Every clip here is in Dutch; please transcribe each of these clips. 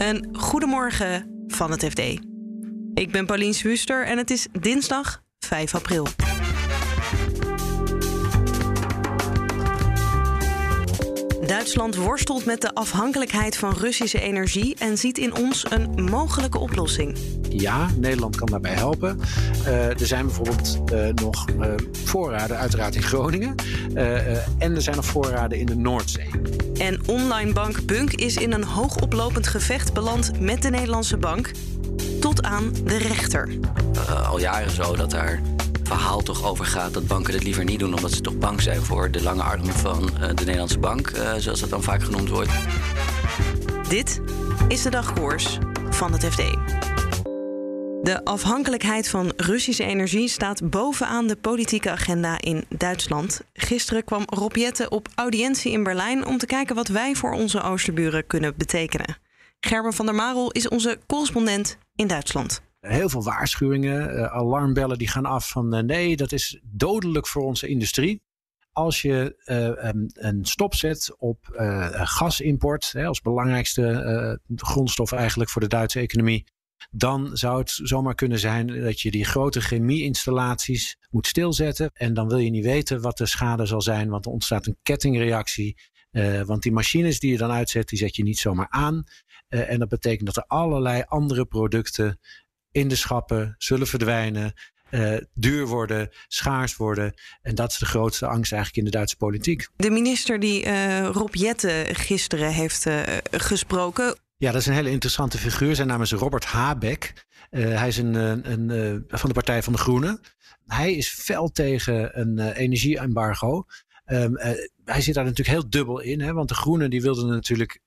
Een goedemorgen van het FD. Ik ben Paulien Swuster en het is dinsdag 5 april. Duitsland worstelt met de afhankelijkheid van Russische energie en ziet in ons een mogelijke oplossing. Ja, Nederland kan daarbij helpen. Uh, er zijn bijvoorbeeld uh, nog uh, voorraden, uiteraard in Groningen. en er zijn nog voorraden in de Noordzee. En online bank Bunk is in een hoogoplopend gevecht beland met de Nederlandse bank. Tot aan de rechter. al jaren zo dat daar verhaal toch over gaat dat banken het liever niet doen, omdat ze toch bang zijn voor de lange arm van uh, de Nederlandse bank, uh, zoals dat dan vaak genoemd wordt. Dit is de dagkoers van het FD. De afhankelijkheid van Russische energie staat bovenaan de politieke agenda in Duitsland. Gisteren kwam Rob Jette op audiëntie in Berlijn om te kijken wat wij voor onze oosterburen kunnen betekenen. Gerben van der Marel is onze correspondent in Duitsland. Heel veel waarschuwingen, uh, alarmbellen die gaan af van uh, nee, dat is dodelijk voor onze industrie. Als je uh, um, een stop zet op gasimport, hè, als belangrijkste grondstof eigenlijk voor de Duitse economie, dan zou het zomaar kunnen zijn dat je die grote chemieinstallaties moet stilzetten. En dan wil je niet weten wat de schade zal zijn, want er ontstaat een kettingreactie. Want die machines die je dan uitzet, die zet je niet zomaar aan. En dat betekent dat er allerlei andere producten in de schappen zullen verdwijnen. Uh, duur worden, schaars worden. En dat is de grootste angst eigenlijk in de Duitse politiek. De minister die uh, Rob Jette gisteren heeft uh, gesproken. Ja, dat is een hele interessante figuur. Zijn naam is Robert Habeck. hij is een, een, een, van de Partij van de Groenen. Hij is fel tegen een energieembargo. Um, hij zit daar natuurlijk heel dubbel in. Hè, want de Groenen die wilden natuurlijk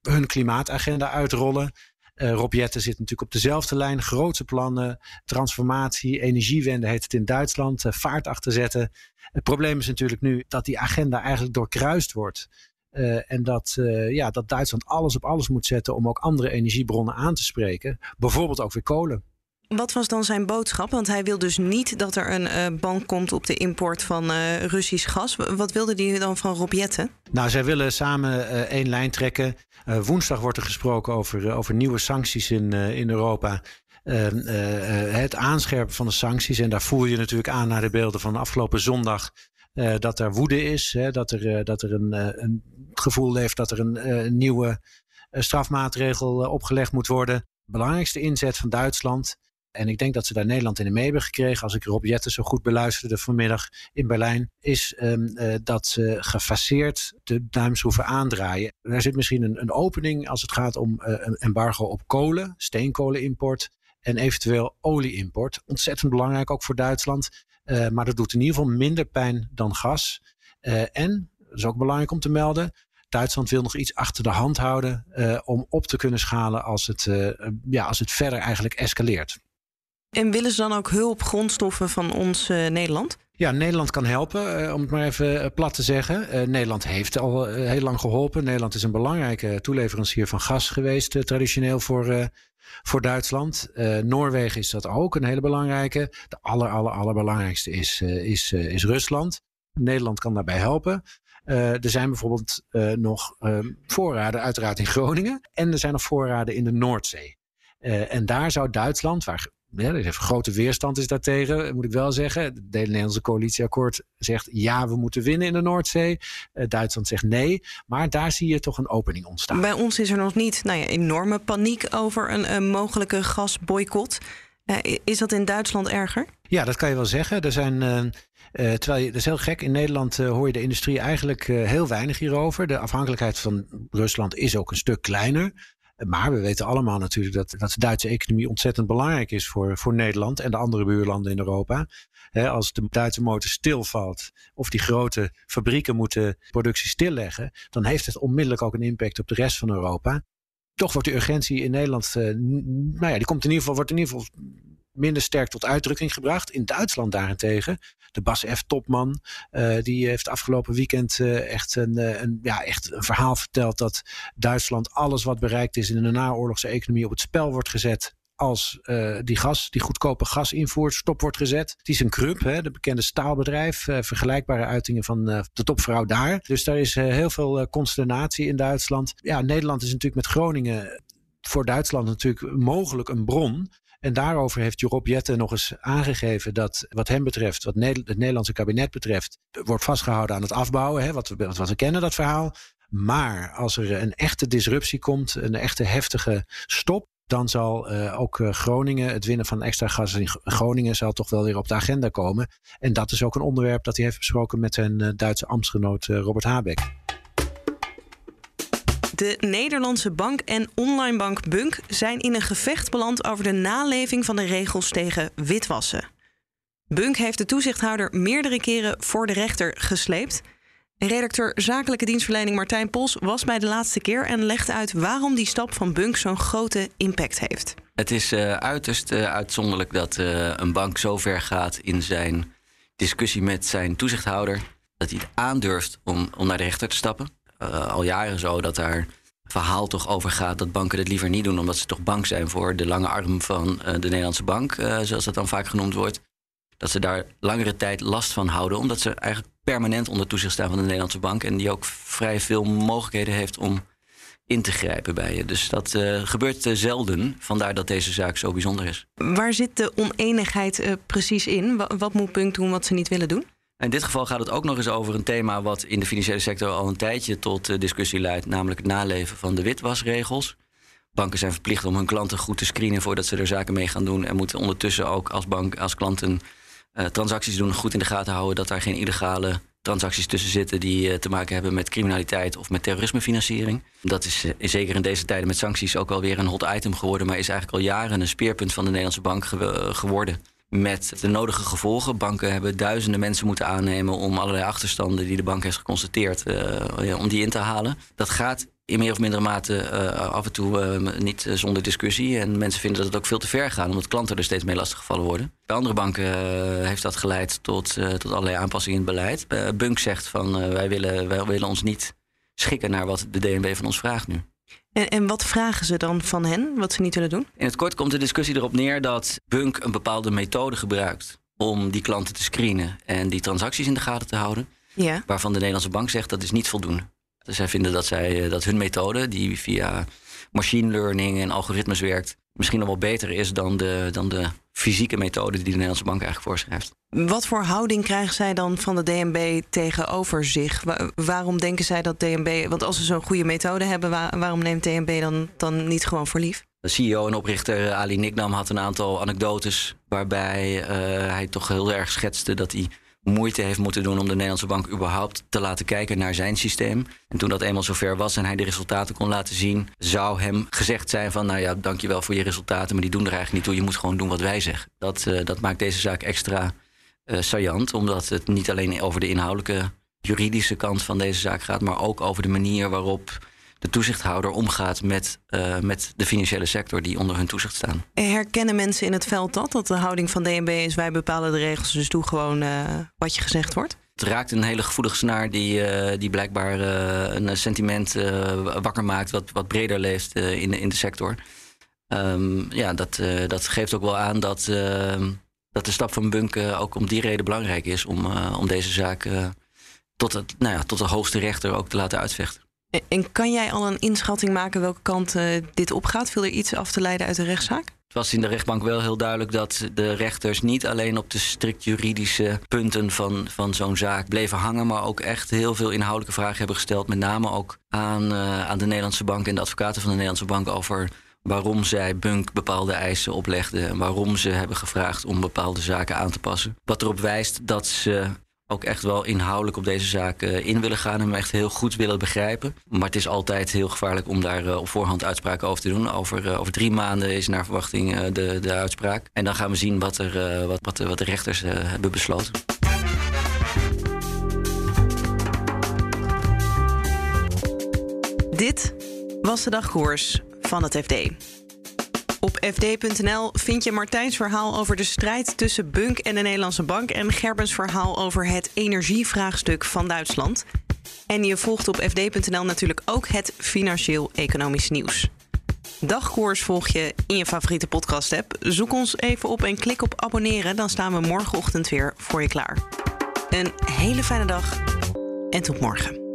hun klimaatagenda uitrollen. Uh, Rob Jetten zit natuurlijk op dezelfde lijn. Grootse plannen, transformatie, energiewende heet het in Duitsland. Uh, vaart achterzetten. Het probleem is natuurlijk nu dat die agenda eigenlijk doorkruist wordt. Uh, en dat, ja, dat Duitsland alles op alles moet zetten om ook andere energiebronnen aan te spreken. Bijvoorbeeld ook weer kolen. Wat was dan zijn boodschap? Want hij wil dus niet dat er een uh, ban komt op de import van uh, Russisch gas. Wat wilde hij dan van Rob Jetten? Nou, zij willen samen uh, één lijn trekken. woensdag wordt er gesproken over, over nieuwe sancties in, in Europa. Ehm, het aanscherpen van de sancties. En daar voel je natuurlijk aan naar de beelden van afgelopen zondag. dat er woede is. Hè, dat er, dat er een, een gevoel leeft dat er een nieuwe strafmaatregel opgelegd moet worden. Belangrijkste inzet van Duitsland en ik denk dat ze daar Nederland in mee hebben gekregen. Als ik Rob Jetten zo goed beluisterde vanmiddag in Berlijn. Is um, uh, dat ze gefaseerd de duimschroeven aandraaien. Er zit misschien een, een opening als het gaat om uh, een embargo op kolen, steenkolenimport. En eventueel olieimport. Ontzettend belangrijk ook voor Duitsland. Uh, maar dat doet in ieder geval minder pijn dan gas. en, dat is ook belangrijk om te melden. Duitsland wil nog iets achter de hand houden om op te kunnen schalen als het, ja, als het verder eigenlijk escaleert. En willen ze dan ook hulp, grondstoffen van ons uh, Nederland? Ja, Nederland kan helpen, uh, om het maar even uh, plat te zeggen. Nederland heeft al heel lang geholpen. Nederland is een belangrijke toeleverancier van gas geweest, traditioneel voor, voor Duitsland. Noorwegen is dat ook een hele belangrijke. De aller, aller, allerbelangrijkste is, is, is Rusland. Nederland kan daarbij helpen. er zijn bijvoorbeeld nog ehm, voorraden, uiteraard in Groningen. En er zijn nog voorraden in de Noordzee. en daar zou Duitsland, waar ja, er is grote weerstand is daartegen, moet ik wel zeggen. Het Nederlandse coalitieakkoord zegt ja, we moeten winnen in de Noordzee. Uh, Duitsland zegt nee, maar daar zie je toch een opening ontstaan. Bij ons is er nog niet nou ja, enorme paniek over een, een mogelijke gasboycott. Uh, is dat in Duitsland erger? Ja, dat kan je wel zeggen. Er zijn, uh, terwijl je, dat is heel gek, in Nederland hoor je de industrie eigenlijk heel weinig hierover. De afhankelijkheid van Rusland is ook een stuk kleiner. Maar we weten allemaal natuurlijk dat, dat de Duitse economie ontzettend belangrijk is voor, voor Nederland en de andere buurlanden in Europa. als de Duitse motor stilvalt of die grote fabrieken moeten productie stilleggen, dan heeft het onmiddellijk ook een impact op de rest van Europa. Toch wordt de urgentie in Nederland, uh, nou ja, die komt in ieder geval, wordt in ieder geval minder sterk tot uitdrukking gebracht. In Duitsland daarentegen, de Bas F. Topman, uh, die heeft afgelopen weekend uh, echt, een, uh, een, ja, echt een verhaal verteld dat Duitsland alles wat bereikt is in de naoorlogse economie op het spel wordt gezet als die gas, die goedkope gasinvoer stop wordt gezet. Het is een Krupp, hè, de bekende staalbedrijf. Vergelijkbare uitingen van de topvrouw daar. Dus daar is heel veel consternatie in Duitsland. Ja, Nederland is natuurlijk met Groningen voor Duitsland natuurlijk mogelijk een bron. En daarover heeft Rob Jette nog eens aangegeven dat wat hem betreft, wat het Nederlandse kabinet betreft, wordt vastgehouden aan het afbouwen. Hè, wat, we, wat we kennen, dat verhaal. Maar als er een echte disruptie komt, een echte heftige stop, dan zal uh, ook uh, Groningen, het winnen van extra gas in Groningen, zal toch wel weer op de agenda komen. En dat is ook een onderwerp dat hij heeft besproken met zijn uh, Duitse ambtsgenoot Robert Habeck. De Nederlandse bank en online bank Bunk zijn in een gevecht beland over de naleving van de regels tegen witwassen. Bunk heeft de toezichthouder meerdere keren voor de rechter gesleept. Redacteur Zakelijke Dienstverlening Martijn Pols was bij de laatste keer en legt uit waarom die stap van Bunk zo'n grote impact heeft. Het is uh, uiterst uh, uitzonderlijk dat uh, een bank zo ver gaat in zijn discussie met zijn toezichthouder dat hij het aandurft om, om naar de rechter te stappen. Al jaren zo dat daar verhaal toch over gaat dat banken het liever niet doen, omdat ze toch bang zijn voor de lange arm van de Nederlandse bank, zoals dat dan vaak genoemd wordt. Dat ze daar langere tijd last van houden, omdat ze eigenlijk permanent onder toezicht staan van de Nederlandse bank. En die ook vrij veel mogelijkheden heeft om in te grijpen bij je. Dus dat gebeurt zelden. Vandaar dat deze zaak zo bijzonder is. Waar zit de oneenigheid precies in? Wat moet Punk doen wat ze niet willen doen? In dit geval gaat het ook nog eens over een thema wat in de financiële sector al een tijdje tot discussie leidt, namelijk het naleven van de witwasregels. Banken zijn verplicht om hun klanten goed te screenen voordat ze er zaken mee gaan doen en moeten ondertussen ook als bank, als klanten uh, transacties doen, goed in de gaten houden dat daar geen illegale transacties tussen zitten die uh, te maken hebben met criminaliteit of met terrorismefinanciering. Dat is uh, zeker in deze tijden met sancties ook wel weer een hot item geworden, maar is eigenlijk al jaren een speerpunt van de Nederlandse bank ge geworden. Met de nodige gevolgen. Banken hebben duizenden mensen moeten aannemen om allerlei achterstanden die de bank heeft geconstateerd, om die in te halen. Dat gaat in meer of mindere mate uh, af en toe uh, niet zonder discussie. En mensen vinden dat het ook veel te ver gaat, omdat klanten er steeds mee lastiggevallen worden. Bij andere banken heeft dat geleid tot, tot allerlei aanpassingen in het beleid. Bunk zegt van wij, willen, wij willen ons niet schikken naar wat de DNB van ons vraagt nu. En, en wat vragen ze dan van hen, wat ze niet willen doen? In het kort komt de discussie erop neer dat Bunk een bepaalde methode gebruikt om die klanten te screenen en die transacties in de gaten te houden. Ja. Waarvan de Nederlandse bank zegt dat is niet voldoende. Dus zij vinden dat, zij, eh, dat hun methode, die via machine learning en algoritmes werkt, misschien nog wel beter is dan de, dan de fysieke methode die de Nederlandse bank eigenlijk voorschrijft. Wat voor houding krijgen zij dan van de DNB tegenover zich? waarom denken zij dat DNB, want als ze zo'n goede methode hebben, waarom neemt DNB dan, dan niet gewoon voor lief? De CEO en oprichter Ali Niknam had een aantal anekdotes waarbij uh, hij toch heel erg schetste dat hij moeite heeft moeten doen om de Nederlandse bank überhaupt te laten kijken naar zijn systeem. En toen dat eenmaal zover was en hij de resultaten kon laten zien, zou hem gezegd zijn van nou ja, dankjewel voor je resultaten, maar die doen er eigenlijk niet toe. Je moet gewoon doen wat wij zeggen. Dat, uh, dat maakt deze zaak extra uh, saillant, omdat het niet alleen over de inhoudelijke juridische kant van deze zaak gaat, maar ook over de manier waarop de toezichthouder omgaat met, uh, met de financiële sector die onder hun toezicht staan. Herkennen mensen in het veld dat? Dat de houding van DNB is: wij bepalen de regels, dus doe gewoon uh, wat je gezegd wordt? Het raakt een hele gevoelige snaar die, uh, die blijkbaar een sentiment wakker maakt, wat, wat breder leeft in, in de sector. Um, ja, dat, dat geeft ook wel aan dat, dat de stap van Bunk ook om die reden belangrijk is om, om deze zaak tot, het, nou ja, tot de hoogste rechter ook te laten uitvechten. En kan jij al een inschatting maken welke kant uh, dit opgaat? Viel er iets af te leiden uit de rechtszaak? Het was in de rechtbank wel heel duidelijk dat de rechters niet alleen op de strikt juridische punten van, van zo'n zaak bleven hangen, maar ook echt heel veel inhoudelijke vragen hebben gesteld. Met name ook aan, uh, aan de Nederlandse bank en de advocaten van de Nederlandse bank over waarom zij Bunk bepaalde eisen oplegden en waarom ze hebben gevraagd om bepaalde zaken aan te passen. Wat erop wijst dat ze ook echt wel inhoudelijk op deze zaak uh, in willen gaan en hem echt heel goed willen begrijpen. Maar het is altijd heel gevaarlijk om daar uh, op voorhand uitspraken over te doen. Over, uh, over drie maanden is naar verwachting de, de uitspraak. En dan gaan we zien wat, er, wat, wat, wat de rechters hebben besloten. Dit was de dagkoers van het FD. Op fd.nl vind je Martijns verhaal over de strijd tussen Bunk en de Nederlandse Bank en Gerbens verhaal over het energievraagstuk van Duitsland. En je volgt op fd.nl natuurlijk ook het financieel-economisch nieuws. Dagkoers volg je in je favoriete podcast-app. Zoek ons even op en klik op abonneren, dan staan we morgenochtend weer voor je klaar. Een hele fijne dag en tot morgen.